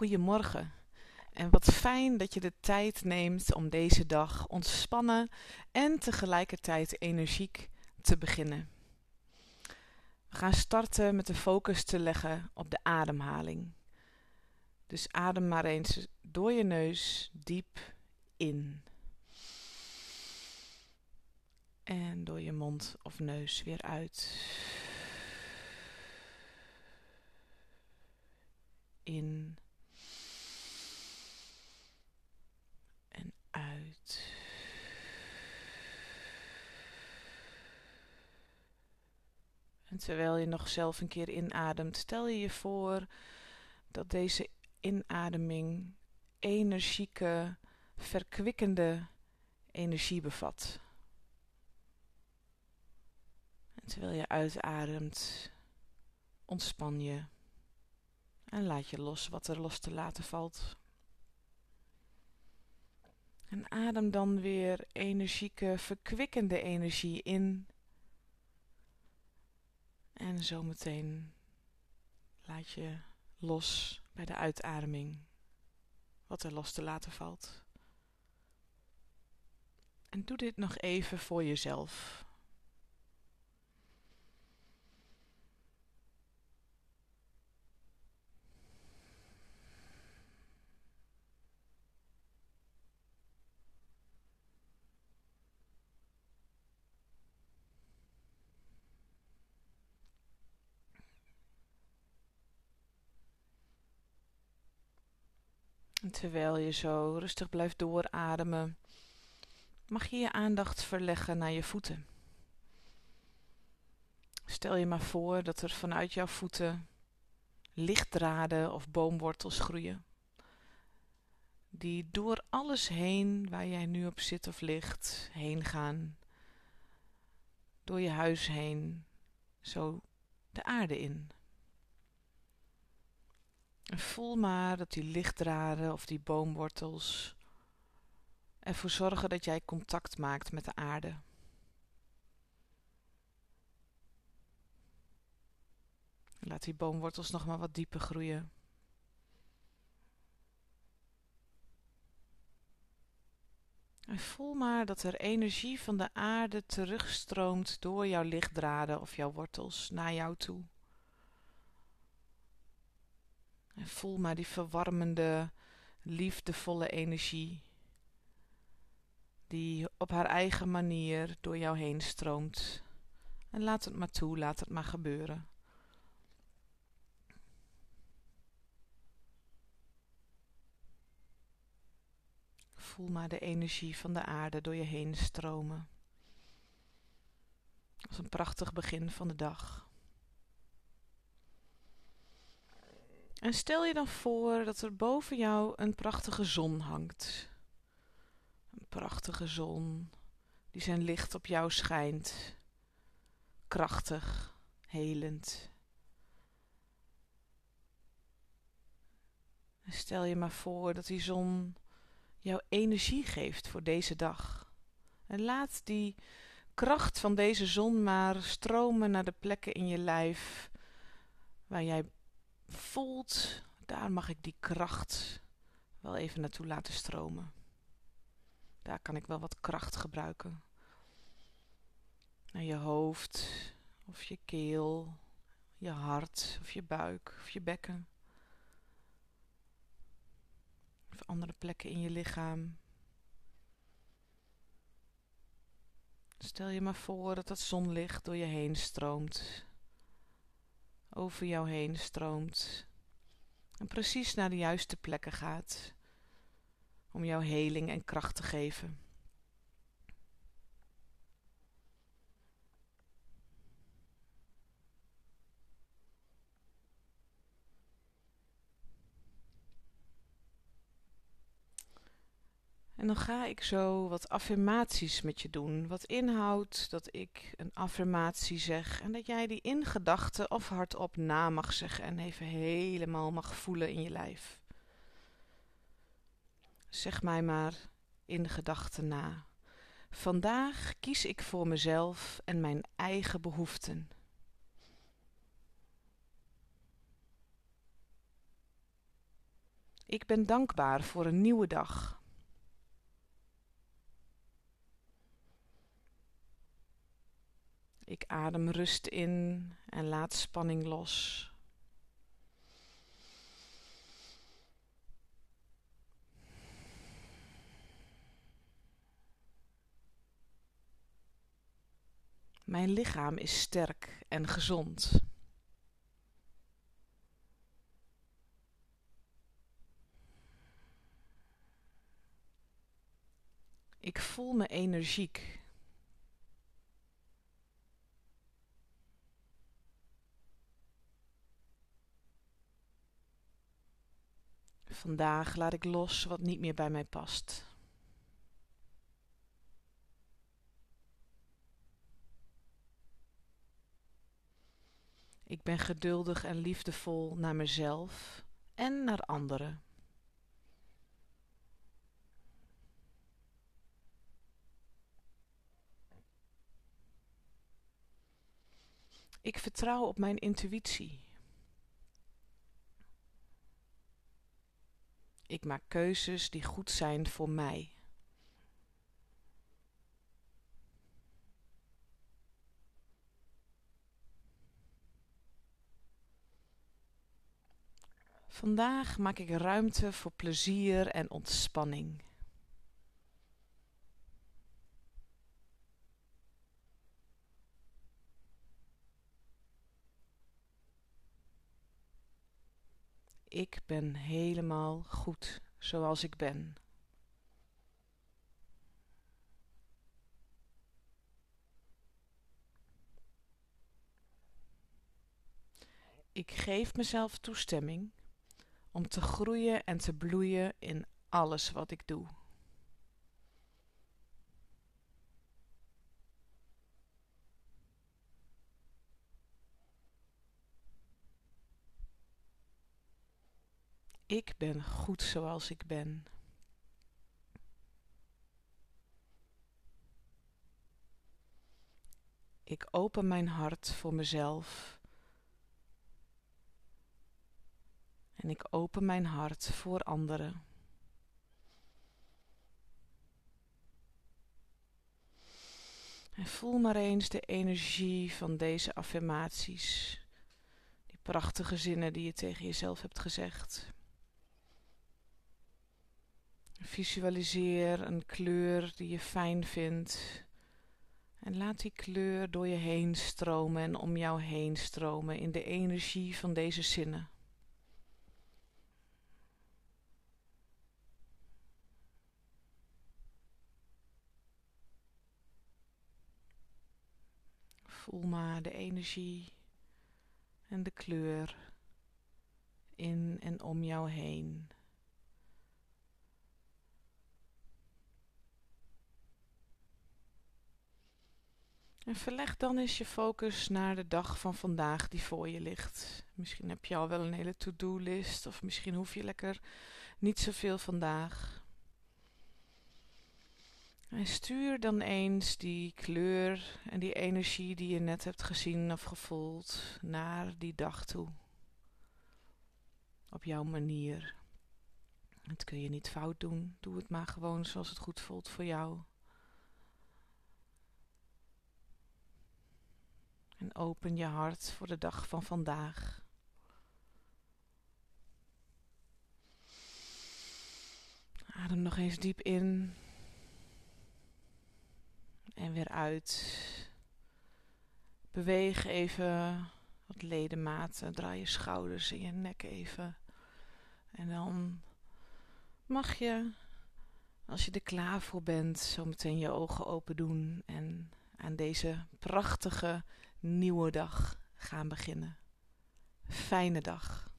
Goedemorgen. En wat fijn dat je de tijd neemt om deze dag ontspannen en tegelijkertijd energiek te beginnen. We gaan starten met de focus te leggen op de ademhaling. Dus adem maar eens door je neus diep in. En door je mond of neus weer uit. In. En uit. En terwijl je nog zelf een keer inademt, stel je je voor dat deze inademing energieke, verkwikkende energie bevat. En terwijl je uitademt, ontspan je en laat je los wat er los te laten valt. En adem dan weer energieke, verkwikkende energie in. En zometeen laat je los bij de uitademing wat er los te laten valt. En doe dit nog even voor jezelf. Terwijl je zo rustig blijft doorademen, mag je je aandacht verleggen naar je voeten. Stel je maar voor dat er vanuit jouw voeten lichtdraden of boomwortels groeien, die door alles heen waar jij nu op zit of ligt, heen gaan, door je huis heen, zo de aarde in. En voel maar dat die lichtdraden of die boomwortels ervoor zorgen dat jij contact maakt met de aarde. Laat die boomwortels nog maar wat dieper groeien. En voel maar dat er energie van de aarde terugstroomt door jouw lichtdraden of jouw wortels naar jou toe. Voel maar die verwarmende, liefdevolle energie die op haar eigen manier door jou heen stroomt. En laat het maar toe, laat het maar gebeuren. Voel maar de energie van de aarde door je heen stromen. Als een prachtig begin van de dag. En stel je dan voor dat er boven jou een prachtige zon hangt. Een prachtige zon die zijn licht op jou schijnt. Krachtig, helend. En stel je maar voor dat die zon jou energie geeft voor deze dag. En laat die kracht van deze zon maar stromen naar de plekken in je lijf waar jij voelt, daar mag ik die kracht wel even naartoe laten stromen. Daar kan ik wel wat kracht gebruiken. Naar je hoofd, of je keel, je hart, of je buik, of je bekken. Of andere plekken in je lichaam. Stel je maar voor dat dat zonlicht door je heen stroomt over jou heen stroomt en precies naar de juiste plekken gaat om jou heling en kracht te geven. En dan ga ik zo wat affirmaties met je doen. Wat inhoudt dat ik een affirmatie zeg en dat jij die in gedachten of hardop na mag zeggen en even helemaal mag voelen in je lijf. Zeg mij maar in gedachten na. Vandaag kies ik voor mezelf en mijn eigen behoeften. Ik ben dankbaar voor een nieuwe dag. Ik adem rust in en laat spanning los. Mijn lichaam is sterk en gezond. Ik voel me energiek. Vandaag laat ik los wat niet meer bij mij past. Ik ben geduldig en liefdevol naar mezelf en naar anderen. Ik vertrouw op mijn intuïtie. Ik maak keuzes die goed zijn voor mij. Vandaag maak ik ruimte voor plezier en ontspanning. Ik ben helemaal goed zoals ik ben. Ik geef mezelf toestemming om te groeien en te bloeien in alles wat ik doe. Ik ben goed zoals ik ben. Ik open mijn hart voor mezelf. En ik open mijn hart voor anderen. En voel maar eens de energie van deze affirmaties. Die prachtige zinnen die je tegen jezelf hebt gezegd. Visualiseer een kleur die je fijn vindt. En laat die kleur door je heen stromen en om jou heen stromen in de energie van deze zinnen. Voel maar de energie en de kleur in en om jou heen. En verleg dan eens je focus naar de dag van vandaag die voor je ligt. Misschien heb je al wel een hele to-do-list of misschien hoef je lekker niet zoveel vandaag. En stuur dan eens die kleur en die energie die je net hebt gezien of gevoeld naar die dag toe. Op jouw manier. Dat kun je niet fout doen. Doe het maar gewoon zoals het goed voelt voor jou. En open je hart voor de dag van vandaag. Adem nog eens diep in. En weer uit. Beweeg even wat ledematen. Draai je schouders en je nek even. En dan mag je, als je er klaar voor bent, zo meteen je ogen open doen en aan deze prachtige nieuwe dag gaan beginnen. Fijne dag.